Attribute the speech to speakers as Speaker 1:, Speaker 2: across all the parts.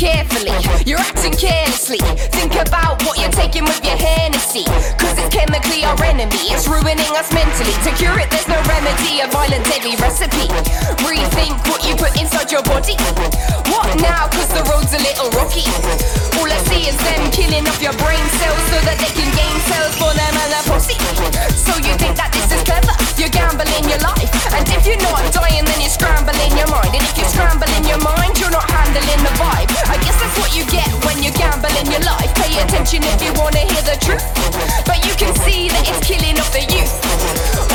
Speaker 1: carefully. You're acting carelessly. Think about what you're taking with your Hennessy. Cause it's chemically our enemy. It's ruining us mentally. To cure it, there's no remedy. A violent, deadly recipe. Rethink what you put inside your body. What now? Cause the road's a little rocky. All I see is them killing off your brain cells so that they can gain cells attention if you wanna hear the truth. But you can see that it's killing off the youth.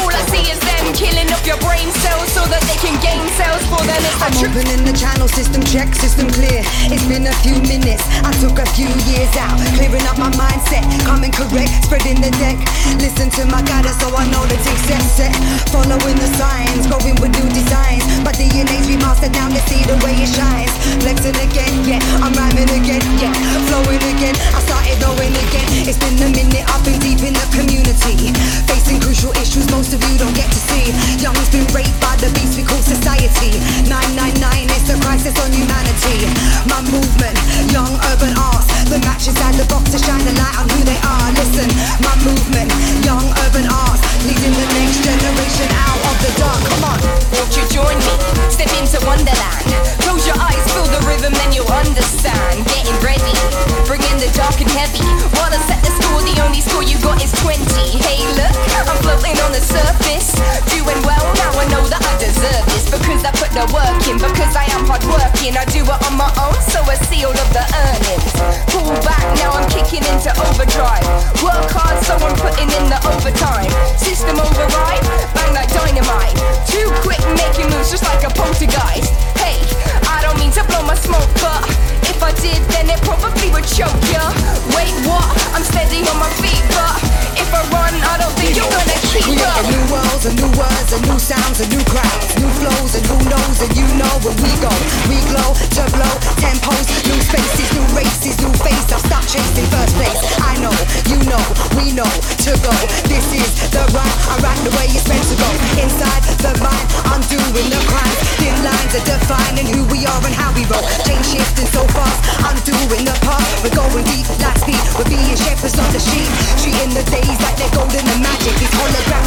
Speaker 1: All I see is them killing off your brain cells so that they can gain cells for them. It's the
Speaker 2: I'm
Speaker 1: truth.
Speaker 2: opening the channel, system check, system clear. It's been a few minutes, I took a few years out, clearing up my mindset, coming correct, spreading the deck. Listen to my guidance, so I know the take set, set. Following the I've been deep in the community, facing crucial issues most of you don't get to see. Young's been raped by the beast we call society. 999, it's a crisis on humanity. My movement, young urban arts. The match inside the box to shine
Speaker 1: 20. Hey, look, I'm floating on the surface. Doing well, now I know that I deserve this. Because I put the work in, because I am hard working. I do it on my own, a
Speaker 2: new words, a new sounds, a new crowds, new flows, and who knows, and you know where we go. We glow to blow, tempos, new spaces, new races, new face. I'll stop chasing first place. I know, you know, we know to go. This is the run, I ride the way it's meant to go. Inside the mind, I'm doing the crime. Thin lines are defining who we are and how we roll. Change shifting so fast, I'm doing the part. We're going deep like speed, we're being shepherds on the sheep. Treating the days like they're golden and magic. It's holographic,